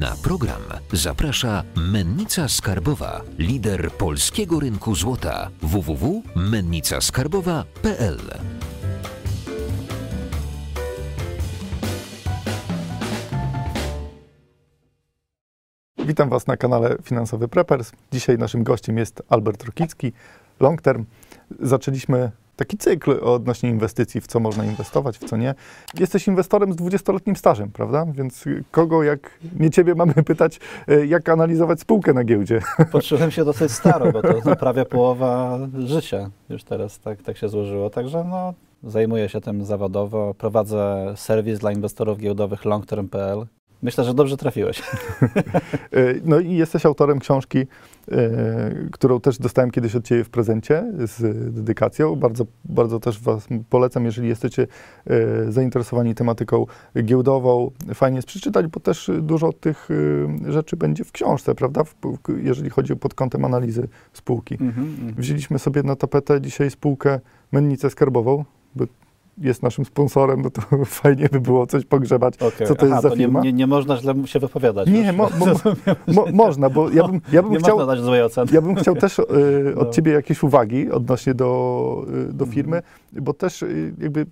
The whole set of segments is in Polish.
Na program zaprasza Mennica Skarbowa, lider polskiego rynku złota www.mennicaskarbowa.pl. Witam Was na kanale Finansowy Preppers. Dzisiaj naszym gościem jest Albert Rokicki, Long Term. Zaczęliśmy taki cykl odnośnie inwestycji, w co można inwestować, w co nie. Jesteś inwestorem z 20-letnim stażem, prawda? Więc kogo, jak nie ciebie, mamy pytać, e, jak analizować spółkę na giełdzie? Poczułem się dosyć staro, bo to prawie połowa życia już teraz tak, tak się złożyło. Także no, zajmuję się tym zawodowo. Prowadzę serwis dla inwestorów giełdowych longterm.pl. Myślę, że dobrze trafiłeś. E, no i jesteś autorem książki, którą też dostałem kiedyś od Ciebie w prezencie z dedykacją. Bardzo, bardzo też Was polecam, jeżeli jesteście e, zainteresowani tematyką giełdową. Fajnie jest przeczytać, bo też dużo tych rzeczy będzie w książce, prawda? Jeżeli chodzi pod kątem analizy spółki. Mm -hmm. Wzięliśmy sobie na tapetę dzisiaj spółkę Mennicę Skarbową, jest naszym sponsorem, no to fajnie by było coś pogrzebać, okay. co to Aha, jest za to firma. Nie, nie, można źle się wypowiadać. Nie, mo, mo, mo, można, bo ja bym, ja bym nie chciał... dać złej oceny. Ja bym chciał też y, od no. Ciebie jakieś uwagi odnośnie do, y, do mhm. firmy, bo też y, jakby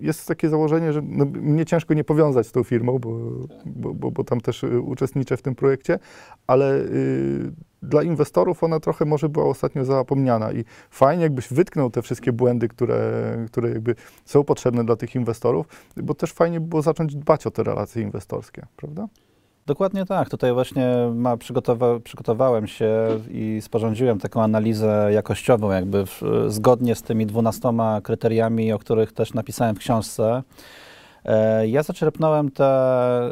jest takie założenie, że no, mnie ciężko nie powiązać z tą firmą, bo, bo, bo, bo tam też uczestniczę w tym projekcie, ale dla inwestorów ona trochę może była ostatnio zapomniana i fajnie jakbyś wytknął te wszystkie błędy, które, które jakby są potrzebne dla tych inwestorów, bo też fajnie było zacząć dbać o te relacje inwestorskie, prawda? Dokładnie tak. Tutaj właśnie ma, przygotowa przygotowałem się i sporządziłem taką analizę jakościową, jakby w, zgodnie z tymi dwunastoma kryteriami, o których też napisałem w książce. E, ja zaczerpnąłem te,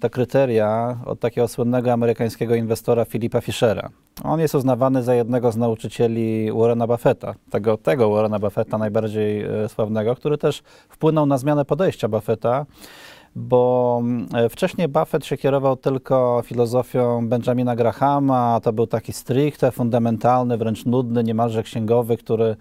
te kryteria od takiego słynnego amerykańskiego inwestora Philipa Fischera. On jest uznawany za jednego z nauczycieli Warrena Buffetta, tego, tego Warrena Buffetta najbardziej e, sławnego, który też wpłynął na zmianę podejścia Buffetta bo e, wcześniej Buffett się kierował tylko filozofią Benjamina Grahama, to był taki stricte, fundamentalny, wręcz nudny, niemalże księgowy, który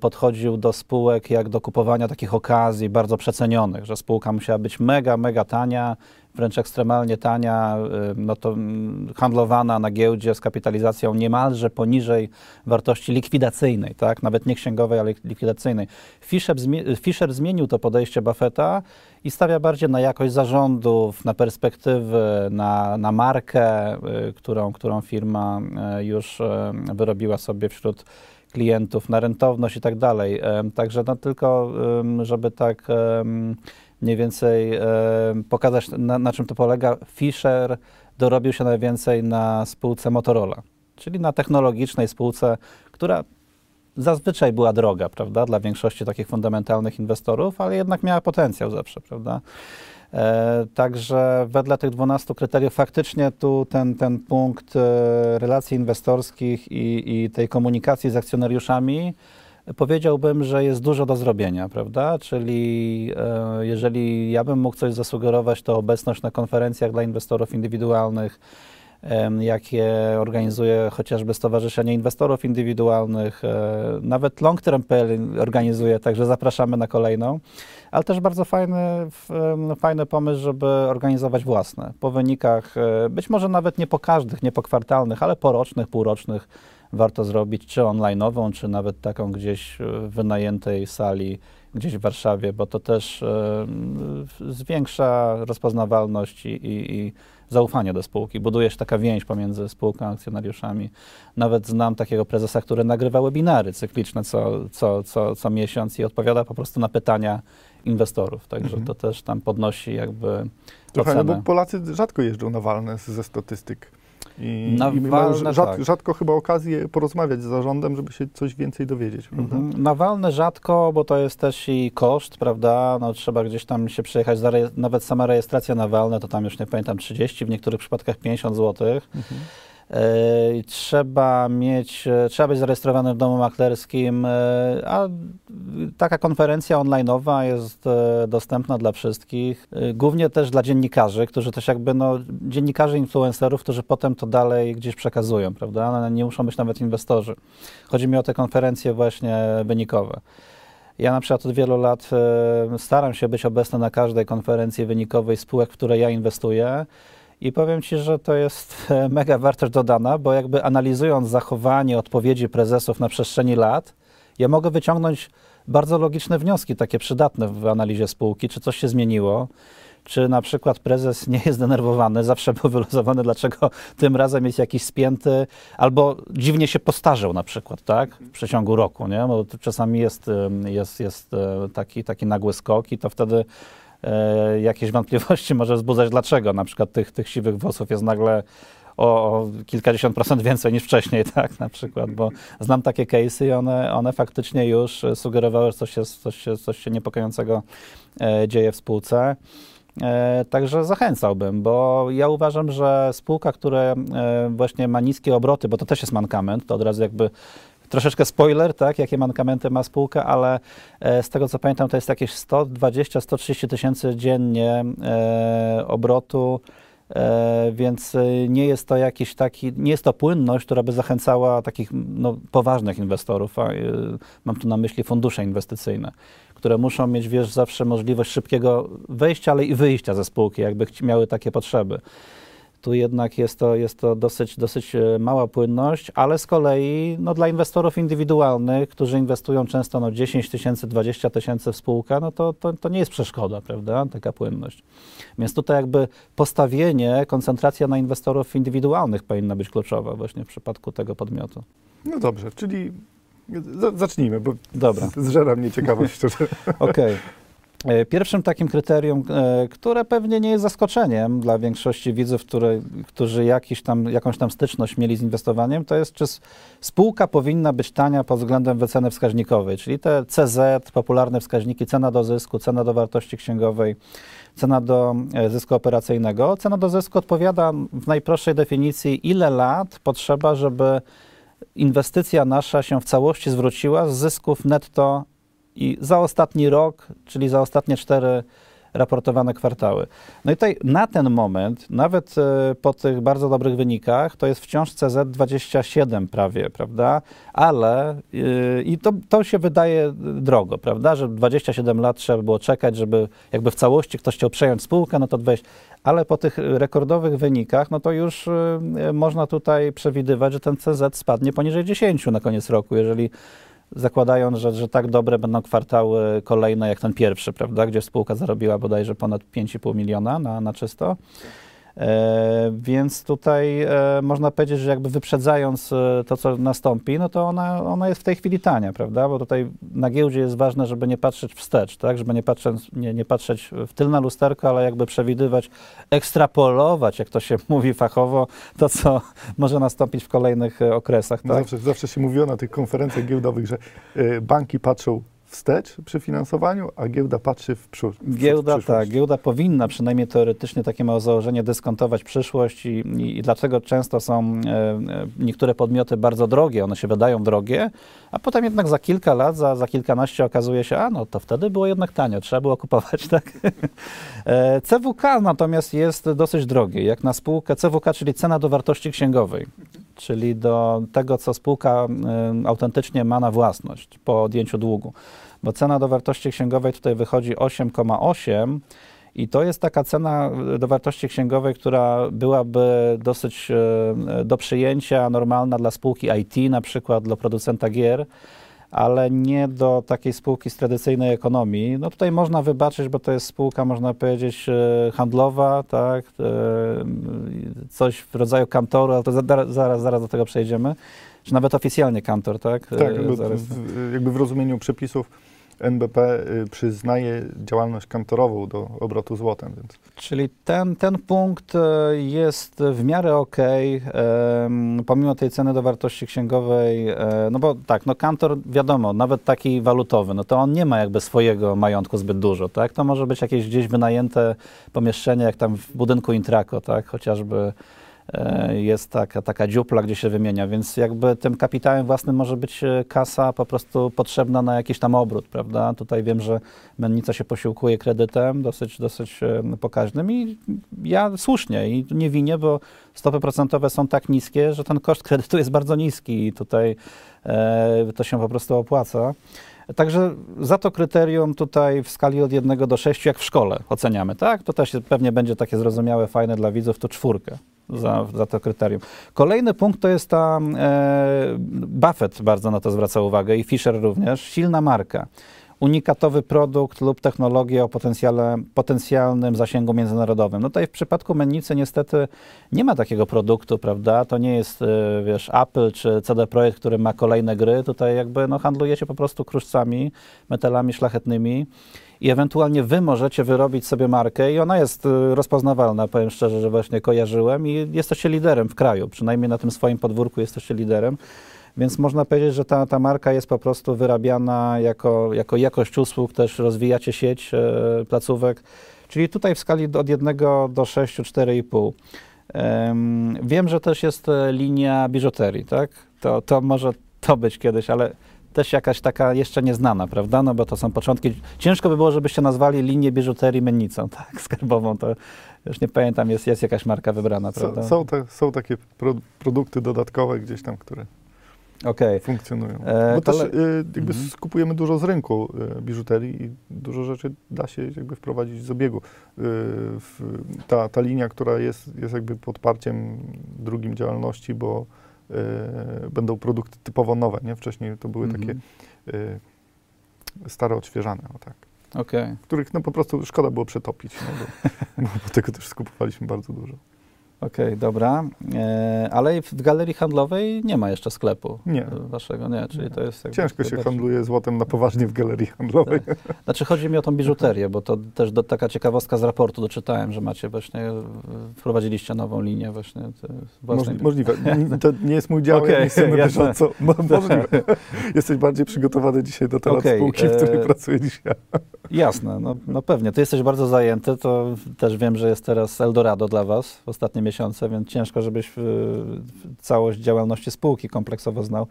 podchodził do spółek jak do kupowania takich okazji bardzo przecenionych, że spółka musiała być mega, mega tania, wręcz ekstremalnie tania, e, no to mm, handlowana na giełdzie z kapitalizacją niemalże poniżej wartości likwidacyjnej, tak? nawet nie księgowej, ale likwidacyjnej. Fisher, Fisher zmienił to podejście Buffetta i stawia bardziej na jakość zarządów, na perspektywy, na, na markę, e, którą, którą firma już wyrobiła sobie wśród klientów, na rentowność i tak dalej. Także no tylko, żeby tak mniej więcej pokazać, na, na czym to polega, Fisher dorobił się najwięcej na spółce Motorola, czyli na technologicznej spółce, która zazwyczaj była droga, prawda, dla większości takich fundamentalnych inwestorów, ale jednak miała potencjał zawsze, prawda. E, także wedle tych 12 kryteriów faktycznie tu ten, ten punkt e, relacji inwestorskich i, i tej komunikacji z akcjonariuszami powiedziałbym, że jest dużo do zrobienia, prawda? Czyli e, jeżeli ja bym mógł coś zasugerować, to obecność na konferencjach dla inwestorów indywidualnych, jakie organizuje chociażby Stowarzyszenie Inwestorów Indywidualnych, nawet Long Term.pl organizuje, także zapraszamy na kolejną ale też bardzo fajny, fajny pomysł, żeby organizować własne. Po wynikach, e, być może nawet nie po każdych, nie po kwartalnych, ale po rocznych, półrocznych warto zrobić, czy online'ową, czy nawet taką gdzieś w wynajętej sali, gdzieś w Warszawie, bo to też zwiększa rozpoznawalność i, i, i zaufanie do spółki. Buduje się taka więź pomiędzy spółką a akcjonariuszami. Nawet znam takiego prezesa, który nagrywa webinary cykliczne co, co, co, co miesiąc i odpowiada po prostu na pytania inwestorów. Także mhm. to też tam podnosi jakby Trochę, no bo Polacy rzadko jeżdżą na walne ze statystyk. I, na i walne, rzad, tak. rzadko chyba okazję porozmawiać z zarządem, żeby się coś więcej dowiedzieć, prawda? Mhm. Na walne rzadko, bo to jest też i koszt, prawda? No, trzeba gdzieś tam się przejechać, nawet sama rejestracja na walne to tam już nie pamiętam 30, w niektórych przypadkach 50 zł. Mhm. E, trzeba mieć, e, trzeba być zarejestrowanym w domu maklerskim, e, a taka konferencja online'owa jest dostępna dla wszystkich, głównie też dla dziennikarzy, którzy też jakby, no, dziennikarzy, influencerów, którzy potem to dalej gdzieś przekazują, prawda? No, nie muszą być nawet inwestorzy. Chodzi mi o te konferencje właśnie wynikowe. Ja na przykład od wielu lat staram się być obecny na każdej konferencji wynikowej spółek, w które ja inwestuję I powiem Ci, że to jest e, mega wartość dodana, bo jakby analizując zachowanie, odpowiedzi prezesów na przestrzeni lat, ja mogę wyciągnąć bardzo logiczne wnioski, takie przydatne w analizie spółki, czy coś się zmieniło, czy na przykład prezes nie jest denerwowany, zawsze był wyluzowany, dlaczego tym razem jest jakiś spięty, albo dziwnie się postarzał na przykład, tak, w przeciągu roku, nie, bo czasami jest, jest, jest e, taki, taki nagły skok i to wtedy jakieś wątpliwości może wzbudzać, dlaczego na przykład tych, tych siwych włosów jest nagle o kilkadziesiąt procent więcej niż wcześniej, tak, na przykład, bo znam takie case'y i one, one faktycznie już sugerowały, że coś się, coś się, coś się niepokojącego e, dzieje w spółce. E, także zachęcałbym, bo ja uważam, że spółka, która e, właśnie ma niskie obroty, bo to też jest mankament, to od razu jakby troszeczkę spoiler, tak, jakie mankamenty ma spółka, ale e, z tego co pamiętam, to jest jakieś 120-130 tysięcy dziennie obrotu. więc nie jest to jakiś taki, nie jest to płynność, która by zachęcała takich no, poważnych inwestorów, a, mam tu na myśli fundusze inwestycyjne które muszą mieć, wiesz, zawsze możliwość szybkiego wejścia, ale i wyjścia ze spółki, jakby miały takie potrzeby. Tu jednak jest to, jest to dosyć, dosyć e, mała płynność, ale z kolei no, dla inwestorów indywidualnych, którzy inwestują często no, 10 tysięcy, 20 tysięcy w spółkę, no to, to, to nie jest przeszkoda, prawda, taka płynność. Więc tutaj jakby postawienie, koncentracja na inwestorów indywidualnych powinna być kluczowa właśnie w przypadku tego podmiotu. No dobrze, czyli Zacznijmy, bo Dobra. zżera mnie ciekawość. Okej. Okay. E, pierwszym takim kryterium, e, które pewnie nie jest zaskoczeniem dla większości widzów, które, którzy jakiś tam, jakąś tam styczność mieli z inwestowaniem, to jest, czy spółka powinna być tania pod względem wyceny wskaźnikowej, czyli te CZ, popularne wskaźniki, cena do zysku, cena do wartości księgowej, cena do e, zysku operacyjnego. Cena do zysku odpowiada w najprostszej definicji, ile lat potrzeba, żeby inwestycja nasza się w całości zwróciła z zysków netto i za ostatni rok, czyli za ostatnie cztery raportowane kwartały. No i tutaj na ten moment, nawet e, po tych bardzo dobrych wynikach, to jest wciąż CZ27 prawie, prawda? Ale yy, i to, to się wydaje drogo, prawda? Że 27 lat trzeba było czekać, żeby jakby w całości ktoś chciał przejąć spółkę, no to 20, ale po tych rekordowych wynikach, no to już yy, można tutaj przewidywać, że ten CZ spadnie poniżej 10 na koniec roku, jeżeli zakładając, że, że tak dobre będą kwartały kolejne jak ten pierwszy, prawda, gdzie spółka zarobiła bodajże ponad 5,5 miliona na, na czysto. E, więc tutaj e, można powiedzieć, że jakby wyprzedzając e, to, co nastąpi, no to ona, ona jest w tej chwili tania, prawda? Bo tutaj na giełdzie jest ważne, żeby nie patrzeć wstecz, tak? Żeby nie patrzeć, nie, nie patrzeć w tylne lusterko, ale jakby przewidywać, ekstrapolować, jak to się mówi fachowo, to, co może nastąpić w kolejnych okresach, tak? Zawsze, zawsze się mówiło na tych konferencjach giełdowych, że banki patrzą wstecz przy finansowaniu, a giełda patrzy w, przód, w Giełda, tak, giełda powinna przynajmniej teoretycznie takie ma założenie dyskontować przyszłość i, i, i dlaczego często są e, e, niektóre podmioty bardzo drogie, one się wydają drogie, a potem jednak za kilka lat, za, za kilkanaście okazuje się, a no to wtedy było jednak tanio, trzeba było kupować, tak? E, CWK natomiast jest dosyć drogie, jak na spółkę CWK, czyli cena do wartości księgowej, czyli do tego, co spółka y, autentycznie ma na własność po odjęciu długu. Bo cena do wartości księgowej tutaj wychodzi 8,8 i to jest taka cena do wartości księgowej, która byłaby dosyć y, do przyjęcia, normalna dla spółki IT, na przykład dla producenta gier ale nie do takiej spółki z tradycyjnej ekonomii. No tutaj można wybaczyć, bo to jest spółka, można powiedzieć, e, handlowa, tak, e, coś w rodzaju kantoru, ale to zaraz, zaraz do tego przejdziemy. Czy nawet oficjalnie kantor, tak? Tak, jakby, w, jakby w rozumieniu przepisów NBP y, przyznaje działalność kantorową do obrotu złotem. Więc. Czyli ten, ten punkt y, jest w miarę ok, pomimo tej ceny do wartości księgowej, e, no bo tak, no kantor wiadomo, nawet taki walutowy, no to on nie ma jakby swojego majątku zbyt dużo, tak? To może być jakieś gdzieś wynajęte pomieszczenie, jak tam w budynku Intraco, tak? Chociażby jest taka, taka dziupla, gdzie się wymienia, więc jakby tym kapitałem własnym może być e, kasa po prostu potrzebna na jakiś tam obrót, prawda? Tutaj wiem, że mennica się posiłkuje kredytem dosyć, dosyć e, pokaźnym i ja słusznie i nie winię, bo stopy procentowe są tak niskie, że ten koszt kredytu jest bardzo niski i tutaj to się po prostu opłaca. Także za to kryterium tutaj w skali od 1 do 6, jak w szkole oceniamy, tak? To też pewnie będzie takie zrozumiałe, fajne dla widzów, to czwórkę za, za to kryterium. Kolejny punkt to jest ta, e, Buffett bardzo na to zwraca uwagę i Fisher również, silna marka unikatowy produkt lub technologię o potencjale, potencjalnym zasięgu międzynarodowym. No tutaj w przypadku mennicy niestety nie ma takiego produktu, prawda? To nie jest, e, wiesz, Apple czy CD Projekt, który ma kolejne gry. Tutaj jakby no, handlujecie po prostu kruszcami, metalami szlachetnymi i ewentualnie wy możecie wyrobić sobie markę i ona jest e, rozpoznawalna, powiem szczerze, że właśnie kojarzyłem i jesteście liderem w kraju, przynajmniej na tym swoim podwórku jesteście liderem. Więc można powiedzieć, że ta, ta marka jest po prostu wyrabiana jako, jako jakość usług, też rozwijacie sieć e, placówek, czyli tutaj w skali od 1 do 6, 4,5. Um, wiem, że też jest e, linia biżuterii, tak? To, to może to być kiedyś, ale też jakaś taka jeszcze nieznana, prawda? No bo to są początki. Ciężko by było, żebyście nazwali linię biżuterii mennicą, tak? Skarbową, to już nie pamiętam, jest, jest jakaś marka wybrana, prawda? Są, są, te, są takie pro, produkty dodatkowe gdzieś tam, które okay. funkcjonują. E, Bo też y, jakby mhm. skupujemy dużo z rynku y, biżuterii i dużo rzeczy da się jakby wprowadzić z obiegu. Y, ta, ta linia, która jest, jest jakby podparciem drugim działalności, bo będą produkty typowo nowe, nie? Wcześniej to były mhm. takie stare, odświeżane, o tak. Okay. Których no po prostu szkoda było przetopić, no, bo, bo tego też skupowaliśmy bardzo dużo. Okej, okay, dobra. E, ale w galerii handlowej nie ma jeszcze sklepu nie. waszego, nie? Czyli to jest Ciężko się handluje złotem na poważnie w galerii handlowej. Tak. Znaczy chodzi mi o tą biżuterię, bo to też do, taka ciekawostka z raportu doczytałem, że macie właśnie, wprowadziliście nową linię właśnie. Możli, możliwe. To nie jest mój dział, okay, ja nie chcę bieżąco. Możliwe. Jesteś bardziej przygotowany dzisiaj do temat okay, spółki, w której e... pracuję dzisiaj. Jasne, no, no pewnie. Ty jesteś bardzo zajęty, to też wiem, że jest teraz Eldorado dla was w ostatnim miesiące, więc ciężko, żebyś całość działalności spółki kompleksowo znał.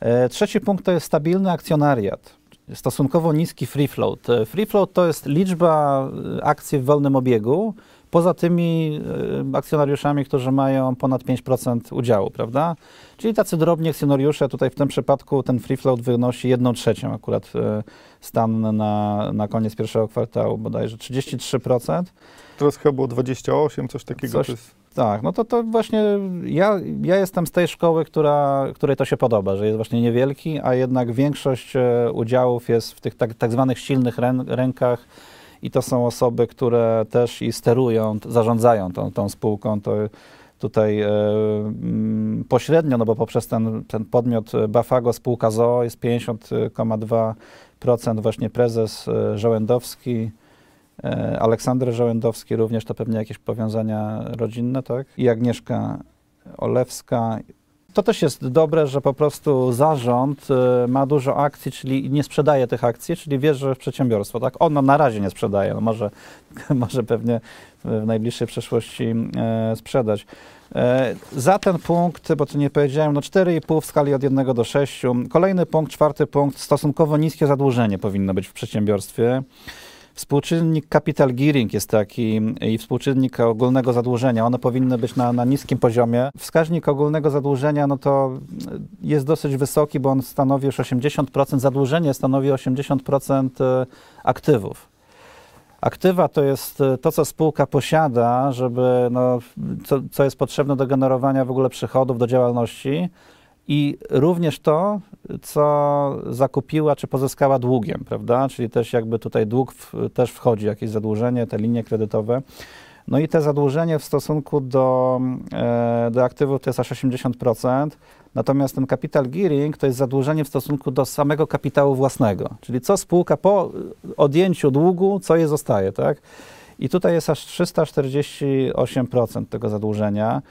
E, trzeci punkt to jest stabilny akcjonariat. Stosunkowo niski free float. E, free float to jest liczba e, akcji w wolnym obiegu, poza tymi akcjonariuszami, którzy mają ponad 5% udziału, prawda? Czyli tacy drobni akcjonariusze, tutaj w tym przypadku ten free float wynosi 1 trzecią akurat stan na, na koniec pierwszego kwartału, bodajże 33%. Teraz chyba było 28, coś takiego. Coś. Tak, no to, to właśnie ja, ja jestem z tej szkoły, która, której to się podoba, że jest właśnie niewielki, a jednak większość e, udziałów jest w tych tak, tak zwanych silnych rę, rękach i to są osoby, które też i sterują, zarządzają tą, tą spółką. To tutaj e, mm, pośrednio, no bo poprzez ten, ten podmiot Bafago spółka ZOO jest 50,2% właśnie prezes e, Żołędowski, E, Aleksander Żołędowski również, to pewnie jakieś powiązania rodzinne, tak? I Agnieszka Olewska. To też jest dobre, że po prostu zarząd e, ma dużo akcji, czyli nie sprzedaje tych akcji, czyli wierzy w przedsiębiorstwo, tak? On na razie nie sprzedaje, no może, może pewnie w najbliższej przyszłości e, sprzedać. Za ten punkt, bo to nie powiedziałem, no 4,5 w skali od 1 do 6. Kolejny punkt, czwarty punkt, stosunkowo niskie zadłużenie powinno być w przedsiębiorstwie. Współczynnik capital gearing jest taki i współczynnik ogólnego zadłużenia. One powinny być na, na niskim poziomie. Wskaźnik ogólnego zadłużenia no to jest dosyć wysoki, bo on stanowi już 80%, zadłużenie stanowi 80% e, aktywów. Aktywa to jest e, to, co spółka posiada, żeby, no, co, co jest potrzebne do generowania w ogóle przychodów, do działalności i również to, co zakupiła czy pozyskała długiem, prawda? Czyli też jakby tutaj dług w, też wchodzi, jakieś zadłużenie, te linie kredytowe. No i te zadłużenie w stosunku do, e, do aktywów to jest aż 80%, natomiast ten capital gearing to jest zadłużenie w stosunku do samego kapitału własnego, czyli co spółka po odjęciu długu, co je zostaje, tak? I tutaj jest aż 348% tego zadłużenia.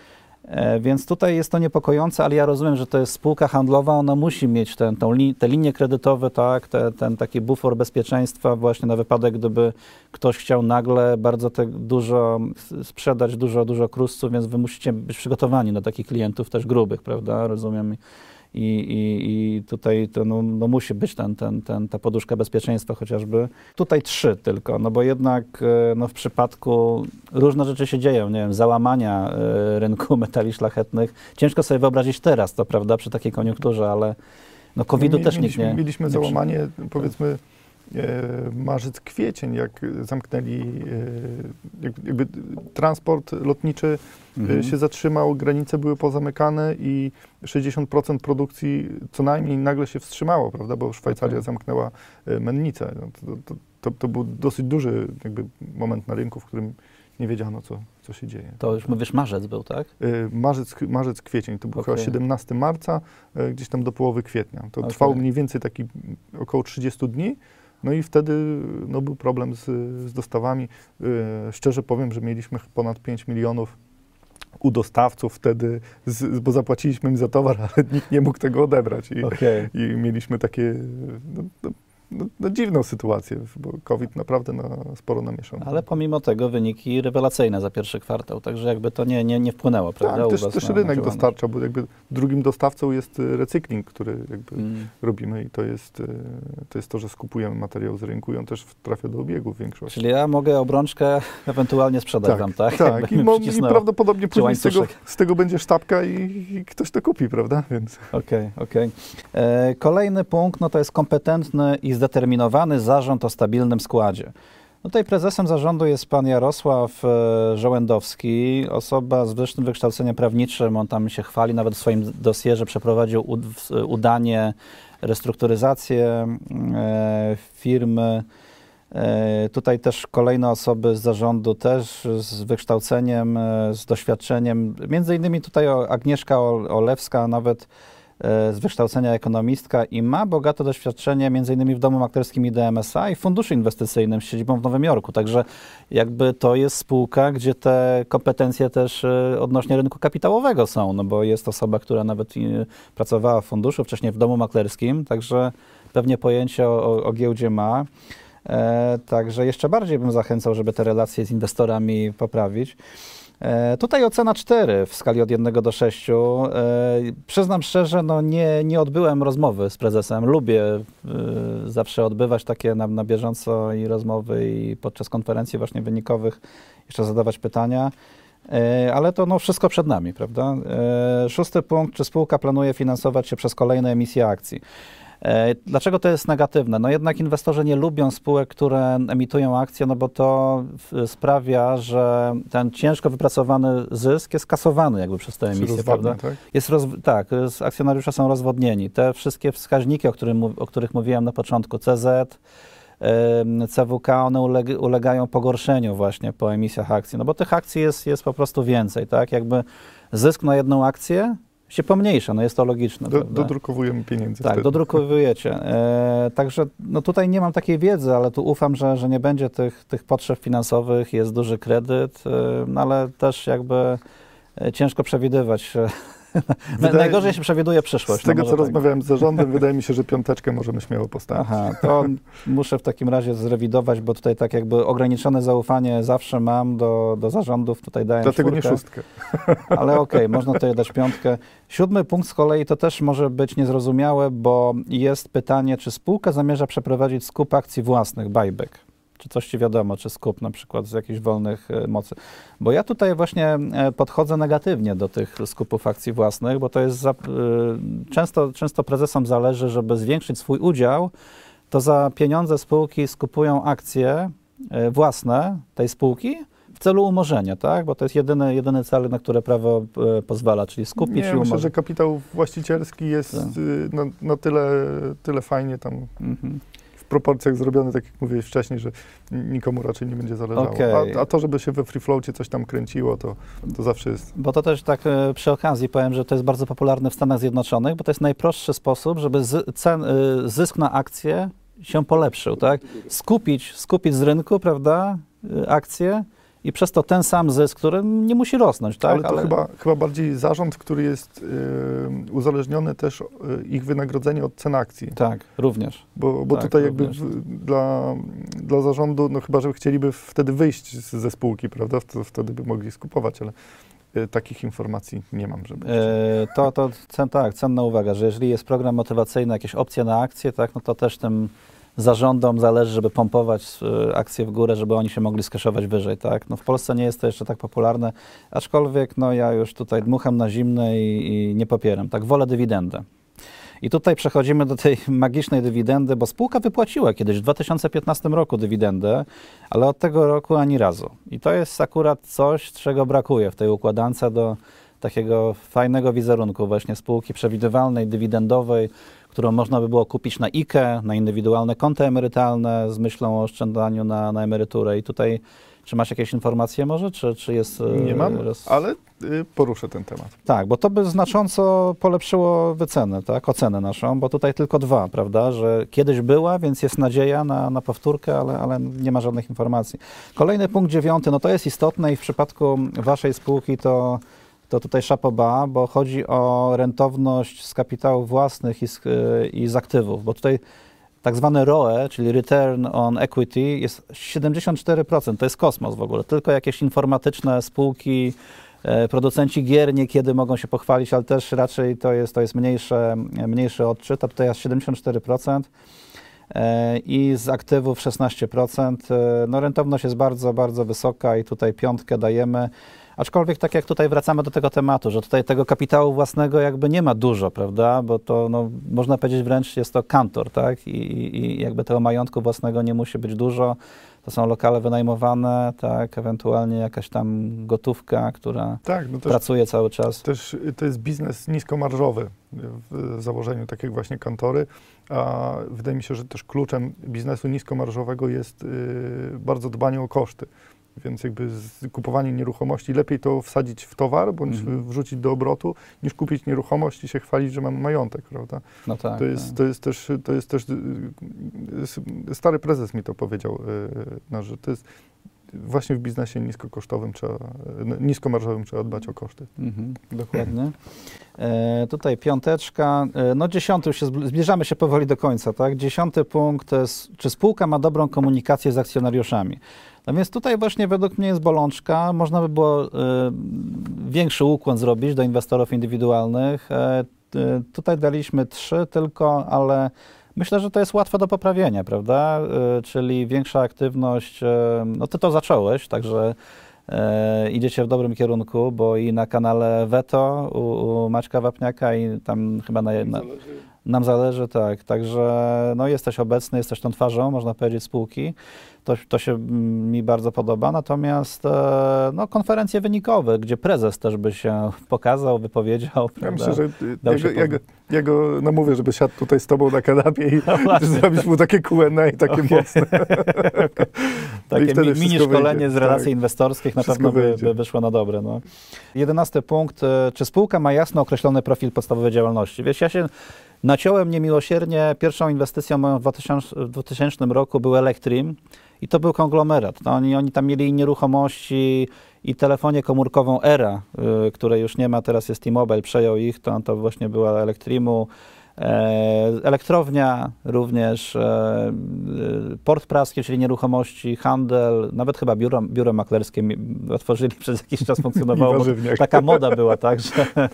E, więc tutaj jest to niepokojące, ale ja rozumiem, że to jest spółka handlowa, ona musi mieć ten, tą te linie kredytowe, tak, te, ten taki bufor bezpieczeństwa właśnie na wypadek, gdyby ktoś chciał nagle bardzo te, dużo sprzedać, dużo, dużo krusców, więc wy musicie być przygotowani na takich klientów też grubych, prawda, rozumiem i, i, i tutaj to no, no musi być ten, ten, ten, ta poduszka bezpieczeństwa chociażby. Tutaj trzy tylko, no bo jednak e, no, w przypadku różne rzeczy się dzieją, nie wiem, załamania e, rynku metali szlachetnych. Ciężko sobie wyobrazić teraz, to prawda, przy takiej koniunkturze, ale No COVID-u też nikt nie... Mieliśmy nie załamanie, powiedzmy, e, marzec, kwiecień, jak zamknęli, jak, jakby transport lotniczy Mhm. się zatrzymał, granice były pozamykane i 60% produkcji co najmniej nagle się wstrzymało, prawda, bo Szwajcaria Okej. zamknęła e, mennicę. No, to, to, to, to był dosyć duży jakby moment na rynku, w którym nie wiedziano, co, co się dzieje. To już mówisz, marzec był, tak? E, Marzec, marzec, kwiecień, to był Okej. chyba 17 marca, gdzieś tam do połowy kwietnia. To Okej. trwało mniej więcej taki około 30 dni. No i wtedy no, był problem z, z dostawami. Szczerze powiem, że mieliśmy ponad 5 milionów u dostawców wtedy, z, bo zapłaciliśmy im za towar, ale nikt nie mógł tego odebrać. I, Okej. i mieliśmy takie no, no, no, dziwną sytuację, bo COVID naprawdę na, sporo namieszał. Ale pomimo tego wyniki rewelacyjne za pierwszy kwartał, także jakby to nie, nie, nie wpłynęło, prawda? tak, też, też na- rynek dostarcza, bo jakby drugim dostawcą jest y, recykling, który jakby Mm. robimy i to jest, y, to jest to, że skupujemy materiał z rynku i on też trafia do obiegu w większości. Czyli ja mogę obrączkę ewentualnie sprzedać tak? Tak, Jakby i, mo- i prawdopodobnie później z tego, z tego będzie sztabka i, i ktoś to kupi, prawda? Okej, okej. E, Kolejny punkt, no to jest kompetentny i zdeterminowany zarząd o stabilnym składzie. Tutaj prezesem zarządu jest pan Jarosław e, Żołędowski, osoba z wyższym wykształceniem prawniczym. On tam się chwali nawet w swoim dosierze, przeprowadził udanie, restrukturyzację e, firmy. E, Tutaj też kolejne osoby z zarządu też z wykształceniem, z doświadczeniem. Między innymi tutaj Agnieszka Ol- Olewska, nawet z wykształcenia ekonomistka i ma bogate doświadczenie innymi w domu IDMSA i w funduszu inwestycyjnym z siedzibą w Nowym Jorku. Także jakby to jest spółka, gdzie te kompetencje też e, odnośnie rynku kapitałowego są, no bo jest osoba, która nawet i pracowała w funduszu, wcześniej w domu maklerskim, także pewnie pojęcie o, o giełdzie ma. E, także jeszcze bardziej bym zachęcał, żeby te relacje z inwestorami poprawić. E, tutaj ocena 4 w skali od 1 do 6. E, przyznam szczerze, no nie, nie odbyłem rozmowy z prezesem. Lubię e, zawsze odbywać takie na, na bieżąco i rozmowy i podczas konferencji właśnie wynikowych jeszcze zadawać pytania. Ale to no, wszystko przed nami, prawda? Szósty punkt, czy spółka planuje finansować się przez kolejne emisje akcji? E, Dlaczego to jest negatywne? No jednak inwestorzy nie lubią spółek, które emitują akcje, no bo to sprawia, że ten ciężko wypracowany zysk jest kasowany jakby przez tę emisję, rozwadnia, prawda? tak? Jest roz, tak, akcjonariusze są rozwodnieni. Te wszystkie wskaźniki, o, którym, o których mówiłem na początku, CZ, CWK, one uleg, ulegają pogorszeniu właśnie po emisjach akcji, no bo tych akcji jest, jest po prostu więcej, tak? Jakby zysk na jedną akcję się pomniejsza, no jest to logiczne. Do, dodrukowujemy pieniędzy. Tak, wtedy. dodrukowujecie. E, także no tutaj nie mam takiej wiedzy, ale tu ufam, że, że nie będzie tych, tych potrzeb finansowych, jest duży kredyt, e, no ale też jakby e, ciężko przewidywać. Wydaje- Najgorzej się przewiduje przyszłość. Z tego, no co może tak. rozmawiałem z zarządem, wydaje mi się, że piąteczkę możemy śmiało postawić. Aha, to muszę w takim razie zrewidować, bo tutaj tak jakby ograniczone zaufanie zawsze mam do, do zarządów, tutaj daję Dlatego nie czwórkę. szóstkę. Ale okej, można tutaj dać piątkę. Siódmy punkt z kolei to też może być niezrozumiałe, bo jest pytanie, czy spółka zamierza przeprowadzić skup akcji własnych, buyback. Czy coś ci wiadomo, czy skup na przykład z jakichś wolnych e, mocy. Bo ja tutaj właśnie e, podchodzę negatywnie do tych skupów akcji własnych, bo to jest za, e, często, często prezesom zależy, żeby zwiększyć swój udział, to za pieniądze spółki skupują akcje własne tej spółki w celu umorzenia, tak? Bo to jest jedyny, jedyny cel, na które prawo e, pozwala, czyli skupić Nie, i myślę, umorzyć. że kapitał właścicielski jest Tak. y, na, na tyle, tyle fajnie tam Mhm. Proporcjach zrobiony, tak jak mówiłeś wcześniej, że nikomu raczej nie będzie zależało. Okej. A, a to, żeby się we free floacie coś tam kręciło, to, to zawsze jest Bo to też tak e, przy okazji powiem, że to jest bardzo popularne w Stanach Zjednoczonych, bo to jest najprostszy sposób, żeby z, cen, e, zysk na akcję się polepszył, tak? Skupić, skupić z rynku, prawda, e, akcje i przez to ten sam zysk, który nie musi rosnąć, tak? ale to Chyba, chyba bardziej zarząd, który jest y, uzależniony też y, ich wynagrodzenie od cen akcji. Tak, również. Bo, bo Tak, tutaj jakby w, dla, dla zarządu, no chyba, że chcieliby wtedy wyjść z, ze spółki, prawda, to wtedy by mogli skupować, ale y, takich informacji nie mam, żeby... E, To, to cen, tak, cenna uwaga, że jeżeli jest program motywacyjny, jakieś opcje na akcje, tak, no to też tym zarządom zależy, żeby pompować e, akcje w górę, żeby oni się mogli skeszować wyżej, tak. No w Polsce nie jest to jeszcze tak popularne, aczkolwiek no ja już tutaj dmucham na zimne i, i nie popieram, tak, wolę dywidendę. I tutaj przechodzimy do tej magicznej dywidendy, bo spółka wypłaciła kiedyś w 2015 roku dywidendę, ale od tego roku ani razu. I to jest akurat coś, czego brakuje w tej układance do takiego fajnego wizerunku właśnie spółki przewidywalnej, dywidendowej, którą można by było kupić na IKE, na indywidualne konta emerytalne z myślą o oszczędzaniu na, na emeryturę. I tutaj, czy masz jakieś informacje może, czy, czy jest... e, Nie mam, roz- ale y, poruszę ten temat. tak, bo to by znacząco polepszyło wycenę, tak, ocenę naszą, bo tutaj tylko dwa, prawda, że kiedyś była, więc jest nadzieja na, na powtórkę, ale, ale nie ma żadnych informacji. Kolejny punkt dziewiąty, no to jest istotne i w przypadku waszej spółki to, to tutaj szapoba, bo chodzi o rentowność z kapitałów własnych i z, y, i z aktywów, bo tutaj tak zwane ROE, czyli Return on Equity, jest 74%. To jest kosmos w ogóle. Tylko jakieś informatyczne spółki, e, producenci gier niekiedy mogą się pochwalić, ale też raczej to jest, to jest mniejsze, mniejszy odczyt, a tutaj jest 74%. e, I z aktywów 16%. E, No rentowność jest bardzo, bardzo wysoka i tutaj piątkę dajemy. Aczkolwiek tak jak tutaj wracamy do tego tematu, że tutaj tego kapitału własnego jakby nie ma dużo, prawda? Bo to no, można powiedzieć wręcz jest to kantor, tak? I, i, jakby tego majątku własnego nie musi być dużo. To są lokale wynajmowane, tak? Ewentualnie jakaś tam gotówka, która Tak, no też, pracuje cały czas. też y, to jest biznes niskomarżowy w założeniu takiej właśnie kantory, a wydaje mi się, że też kluczem biznesu niskomarżowego jest y, bardzo dbanie o koszty. Więc jakby z- kupowanie nieruchomości, lepiej to wsadzić w towar, bądź Mhm. wrzucić do obrotu, niż kupić nieruchomość i się chwalić, że mamy majątek, prawda? No tak. To jest, tak. to jest też, to jest też, y, stary prezes mi to powiedział, y, no, że to jest właśnie w biznesie niskokosztowym trzeba, y, niskomarżowym trzeba dbać o koszty. Mhm, dokładnie. E, tutaj piąteczka. E, no dziesiąty, już się zbl- zbliżamy się powoli do końca, tak? Dziesiąty punkt to jest, czy spółka ma dobrą komunikację z akcjonariuszami. No więc tutaj właśnie według mnie jest bolączka. Można by było e, większy ukłon zrobić do inwestorów indywidualnych. T- tutaj daliśmy trzy tylko, ale myślę, że to jest łatwe do poprawienia, prawda? E, czyli większa aktywność, no ty to zacząłeś, także idziecie w dobrym kierunku, bo i na kanale Veto u, u Maćka Wapniaka i tam chyba na, na, nam zależy, tak. Także no, jesteś obecny, jesteś tą twarzą, można powiedzieć, spółki. To, to się mm, mi bardzo podoba. Natomiast e, no, konferencje wynikowe, gdzie prezes też by się pokazał, wypowiedział. Ja myślę, że ja, się go- ja, go- ja go namówię, żeby siadł tutaj z tobą na kanapie i No zrobić mu takie Q&A takie mocne. No i Takie wtedy mi, mini szkolenie wyjdzie. z relacji Tak. inwestorskich na Wszystko pewno by, by wyszło na dobre. No. Jedenasty punkt. e, Czy spółka ma jasno określony profil podstawowej działalności? Wiesz, ja się naciąłem niemiłosiernie. Pierwszą inwestycją moją w 2000, w 2000 roku był Elektrim i to był konglomerat. No, oni, oni tam mieli nieruchomości, i telefonię komórkową ERA, y, której już nie ma, teraz jest T-Mobile, przejął ich, to, to właśnie była Elektrimu. E, elektrownia również, e, y, port praski, czyli nieruchomości, handel, nawet chyba biuro, biuro maklerskie otworzyli przez jakiś czas, funkcjonowało. Taka moda była, tak, że,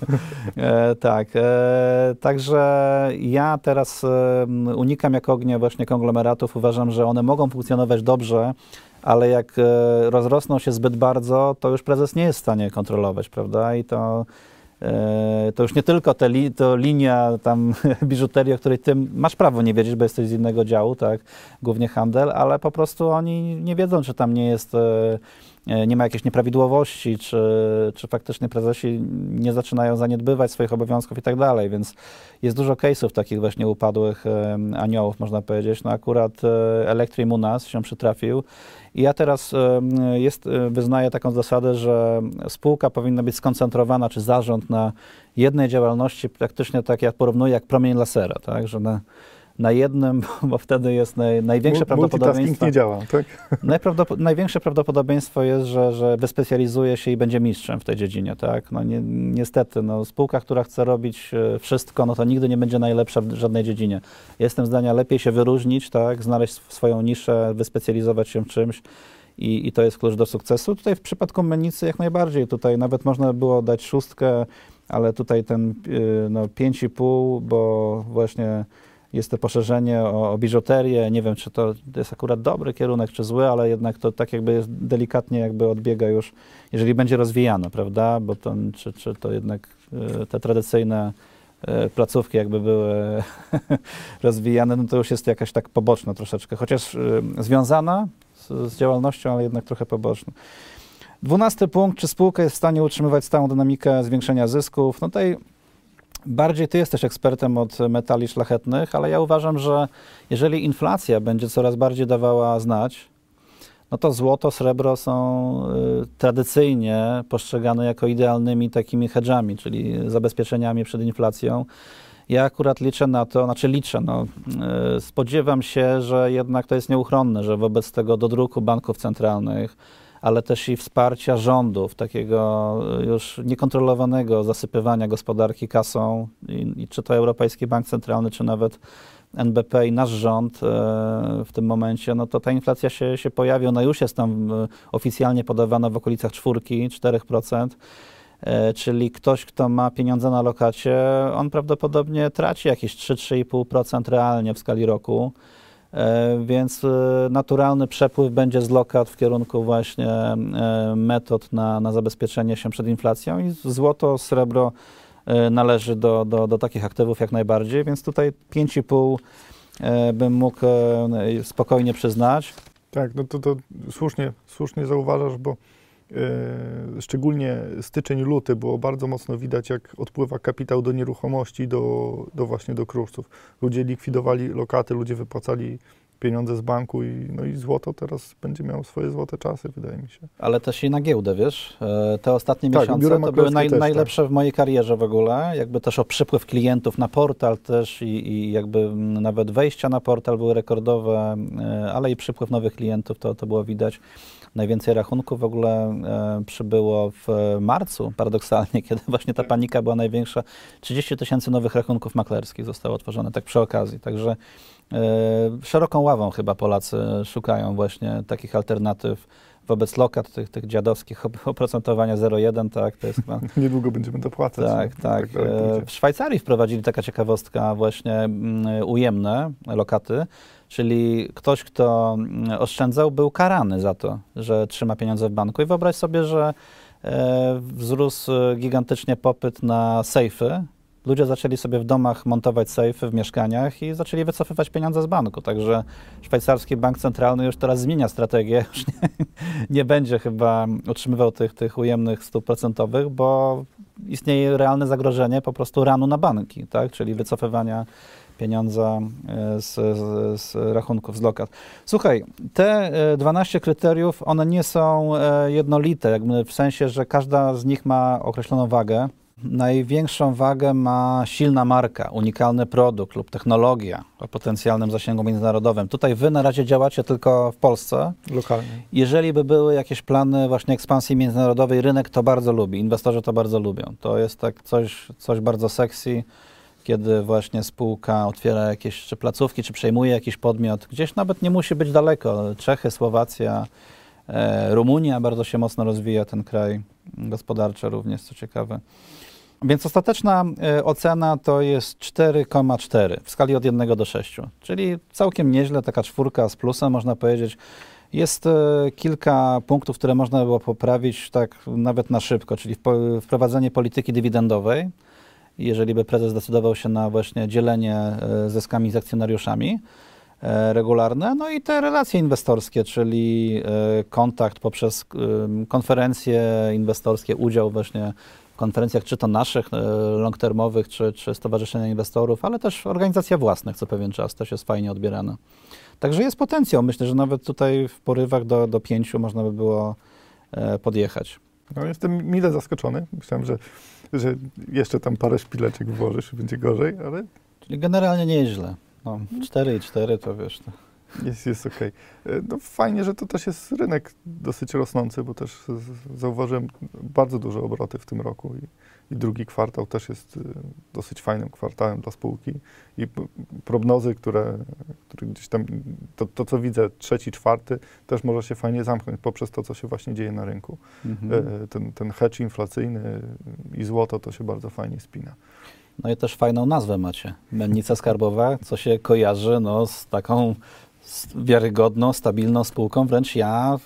e, tak. E, także ja teraz e, unikam jak ognia właśnie konglomeratów. Uważam, że one mogą funkcjonować dobrze, ale jak e, rozrosną się zbyt bardzo, to już prezes nie jest w stanie kontrolować, prawda? I to, e, to już nie tylko te li, to linia tam biżuterii, o której ty masz prawo nie wiedzieć, bo jesteś z innego działu, tak? Głównie handel, ale po prostu oni nie wiedzą, czy tam nie jest e, e, nie ma jakichś nieprawidłowości, czy, czy faktycznie prezesi nie zaczynają zaniedbywać swoich obowiązków i tak dalej, więc jest dużo case'ów takich właśnie upadłych e, aniołów, można powiedzieć. No akurat e, Elektrim u nas się przytrafił i ja teraz e, jest, e, wyznaję taką zasadę, że spółka powinna być skoncentrowana, czy zarząd na jednej działalności, praktycznie tak jak porównuję, jak promień lasera, tak, że na, na jednym, bo wtedy jest naj, największe Multitasking prawdopodobieństwo. nie działa, tak? Najprawdopod- największe prawdopodobieństwo jest, że, że wyspecjalizuje się i będzie mistrzem w tej dziedzinie, tak? No ni niestety, no, spółka, która chce robić e, wszystko, no to nigdy nie będzie najlepsza w żadnej dziedzinie. Jestem zdania, lepiej się wyróżnić, tak? Znaleźć sw- swoją niszę, wyspecjalizować się w czymś i, i to jest klucz do sukcesu. Tutaj w przypadku Menicy jak najbardziej, tutaj nawet można było dać szóstkę, ale tutaj ten y, no, 5,5, bo właśnie jest to poszerzenie o, o biżuterię. Nie wiem, czy to jest akurat dobry kierunek, czy zły, ale jednak to tak jakby jest delikatnie jakby odbiega już, jeżeli będzie rozwijano, prawda? Bo to, czy, czy to jednak y, te tradycyjne e, placówki jakby były rozwijane, no to już jest jakaś tak poboczna troszeczkę, chociaż e, związana z, z działalnością, ale jednak trochę poboczna. Dwunasty punkt, czy spółka jest w stanie utrzymywać stałą dynamikę zwiększenia zysków? No tutaj bardziej ty jesteś ekspertem od metali szlachetnych, ale ja uważam, że jeżeli inflacja będzie coraz bardziej dawała znać, no to złoto, srebro są y, tradycyjnie postrzegane jako idealnymi takimi hedżami, czyli zabezpieczeniami przed inflacją. Ja akurat liczę na to, znaczy liczę, no, y, spodziewam się, że jednak to jest nieuchronne, że wobec tego dodruku banków centralnych, ale też i wsparcia rządów, takiego już niekontrolowanego zasypywania gospodarki kasą, i, i czy to Europejski Bank Centralny, czy nawet NBP i nasz rząd e, w tym momencie, no to ta inflacja się, się pojawi. Ona już jest tam e, oficjalnie podawana w okolicach czwórki, 4%. E, czyli ktoś, kto ma pieniądze na lokacie, on prawdopodobnie traci jakieś 3-3,5% realnie w skali roku. Więc naturalny przepływ będzie z lokat w kierunku właśnie metod na, na zabezpieczenie się przed inflacją i złoto, srebro E, należy do, do, do takich aktywów jak najbardziej, więc tutaj 5,5 e, bym mógł e, spokojnie przyznać. Tak, no to, to słusznie, słusznie zauważasz, bo e, szczególnie styczeń, luty było bardzo mocno widać, jak odpływa kapitał do nieruchomości, do, do właśnie do kruszców. Ludzie likwidowali lokaty, ludzie wypłacali pieniądze z banku i, no i złoto teraz będzie miało swoje złote czasy, wydaje mi się. Ale też i na giełdę, wiesz? E, te ostatnie tak, miesiące to były naj, też, najlepsze tak. w mojej karierze w ogóle. Jakby też o przypływ klientów na portal też i, i jakby nawet wejścia na portal były rekordowe, e, ale i przypływ nowych klientów, to, to było widać. Najwięcej rachunków w ogóle e, przybyło w marcu, paradoksalnie, kiedy właśnie ta panika była największa. 30 tysięcy nowych rachunków maklerskich zostało otworzone, tak przy okazji. Także e, szeroką ławą chyba Polacy szukają właśnie takich alternatyw wobec lokat, tych, tych dziadowskich oprocentowania 0,1, tak, to jest chyba... Niedługo będziemy dopłacać. Tak, no, tak. tak w Szwajcarii wprowadzili taka ciekawostka właśnie mm, ujemne lokaty, Czyli ktoś, kto mm, oszczędzał, był karany za to, że trzyma pieniądze w banku. I wyobraź sobie, że e, wzrósł gigantycznie popyt na sejfy. Ludzie zaczęli sobie w domach montować sejfy w mieszkaniach i zaczęli wycofywać pieniądze z banku. Także szwajcarski bank centralny już teraz zmienia strategię. Już nie, nie będzie chyba utrzymywał tych, tych ujemnych stóp procentowych, bo istnieje realne zagrożenie po prostu ranu na banki, tak? czyli wycofywania pieniądza e, z, z, z, rachunków, z lokat. Słuchaj, te 12 e, kryteriów, one nie są e, jednolite, jakby w sensie, że każda z nich ma określoną wagę. Największą wagę ma silna marka, unikalny produkt lub technologia o potencjalnym zasięgu międzynarodowym. Tutaj wy na razie działacie tylko w Polsce. Lokalnie. Jeżeli by były jakieś plany właśnie ekspansji międzynarodowej, rynek to bardzo lubi, inwestorzy to bardzo lubią. To jest tak coś, coś bardzo sexy kiedy właśnie spółka otwiera jakieś czy placówki, czy przejmuje jakiś podmiot, gdzieś nawet nie musi być daleko. Czechy, Słowacja, e, Rumunia bardzo się mocno rozwija ten kraj gospodarczy również, co ciekawe. Więc ostateczna e, ocena to jest 4,4 w skali od 1 do 6, czyli całkiem nieźle, taka czwórka z plusem można powiedzieć. Jest e, kilka punktów, które można było poprawić tak nawet na szybko, czyli wprowadzenie polityki dywidendowej, jeżeli by prezes zdecydował się na właśnie dzielenie e, zyskami z akcjonariuszami regularne, no i te relacje inwestorskie, czyli kontakt poprzez konferencje inwestorskie, udział właśnie konferencjach, czy to naszych long-termowych, czy, czy Stowarzyszenia Inwestorów, ale też organizacja własnych co pewien czas też jest fajnie odbierana. Także jest potencjał. Myślę, że nawet tutaj w porywach do, do pięciu można by było podjechać. No, jestem mile zaskoczony. Myślałem, że, że jeszcze tam parę szpileczek włożysz i będzie gorzej, ale... Czyli generalnie nieźle. No, 4 i 4 to wiesz... To... Jest, jest okej. Okay. No fajnie, że to też jest rynek dosyć rosnący, bo też zauważyłem bardzo duże obroty w tym roku i, i drugi kwartał też jest y, dosyć fajnym kwartałem dla spółki i prognozy, które, które gdzieś tam, to, to, co widzę, trzeci, czwarty, też może się fajnie zamknąć poprzez to, co się właśnie dzieje na rynku. Mhm. E, ten, ten hedge inflacyjny i złoto to się bardzo fajnie spina. No i też fajną nazwę macie. Mennica skarbowa, co się kojarzy no, z taką wiarygodną, stabilną spółką. Wręcz ja,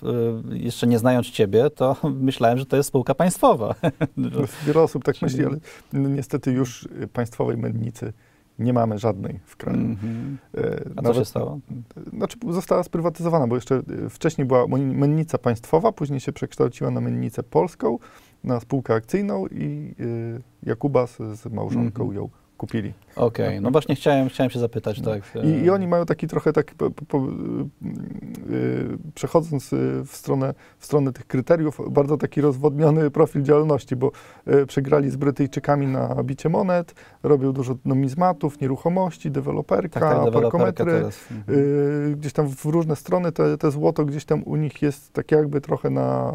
y, jeszcze nie znając ciebie, to myślałem, że to jest spółka państwowa. No, Wiele osób tak myśli, ale no, niestety już państwowej mennicy nie mamy żadnej w kraju. Mhm. E, A co się stało? Znaczy została sprywatyzowana, bo jeszcze y, wcześniej była mennica państwowa, później się przekształciła na mennicę polską, na spółkę akcyjną i y, Jakuba z, małżonką Mhm. ją kupili. Okej, no właśnie chciałem, chciałem się zapytać, No. tak. I, I oni mają taki trochę tak, po, po, po, y, y, przechodząc y, w stronę, w stronę tych kryteriów, bardzo taki rozwodniony profil działalności, bo przegrali z Brytyjczykami na bicie monet, robią dużo numizmatów, nieruchomości, deweloperka, tak, tak, parkometry. Mhm. Gdzieś tam w różne strony te, te złoto gdzieś tam u nich jest tak jakby trochę na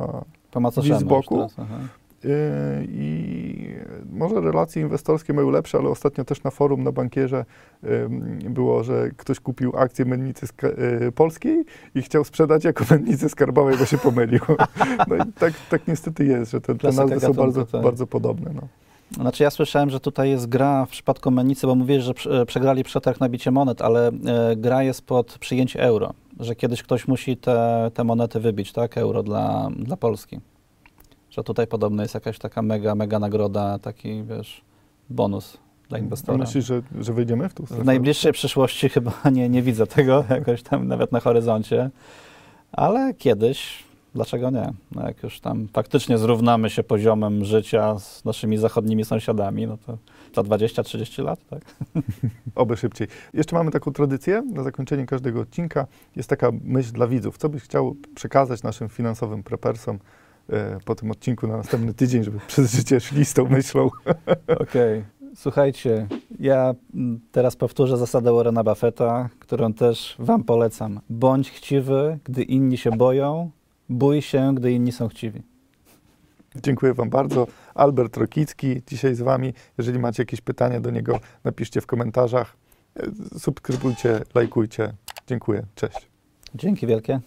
Po z boku. teraz, i może relacje inwestorskie mają lepsze, ale ostatnio też na forum na bankierze ym, było, że ktoś kupił akcję mennicy ska- y, polskiej i chciał sprzedać jako mennicy skarbowej, bo się pomylił. No i tak, tak niestety jest, że te, te nazwy są gatunku, bardzo, tak. bardzo podobne. No. Znaczy ja słyszałem, że tutaj jest gra w przypadku Mennicy, bo mówisz, że prze- przegrali przetarg na bicie monet, ale e, gra jest pod przyjęcie euro, że kiedyś ktoś musi te, te monety wybić, tak, euro dla, dla Polski. Że tutaj podobno jest jakaś taka mega, mega nagroda, taki, wiesz, bonus dla inwestora. Myślisz, że, że wejdziemy w tą strefę? W najbliższej przyszłości chyba nie, nie widzę tego jakoś tam nawet na horyzoncie, ale kiedyś, dlaczego nie? No jak już tam faktycznie zrównamy się poziomem życia z naszymi zachodnimi sąsiadami, no to za 20-30 lat, tak? Oby szybciej. Jeszcze mamy taką tradycję, na zakończenie każdego odcinka jest taka myśl dla widzów. Co byś chciał przekazać naszym finansowym prepersom po tym odcinku na następny tydzień, żeby przez życie szli z tą myślą? Okej. Słuchajcie, ja mm, teraz powtórzę zasadę Warrena Buffetta, którą też wam polecam. Bądź chciwy, gdy inni się boją, bój się, gdy inni są chciwi. Dziękuję Wam bardzo. Albert Rokicki dzisiaj z Wami. Jeżeli macie jakieś pytania do niego, napiszcie w komentarzach. E, Subskrybujcie, lajkujcie. Dziękuję. Cześć. Dzięki wielkie.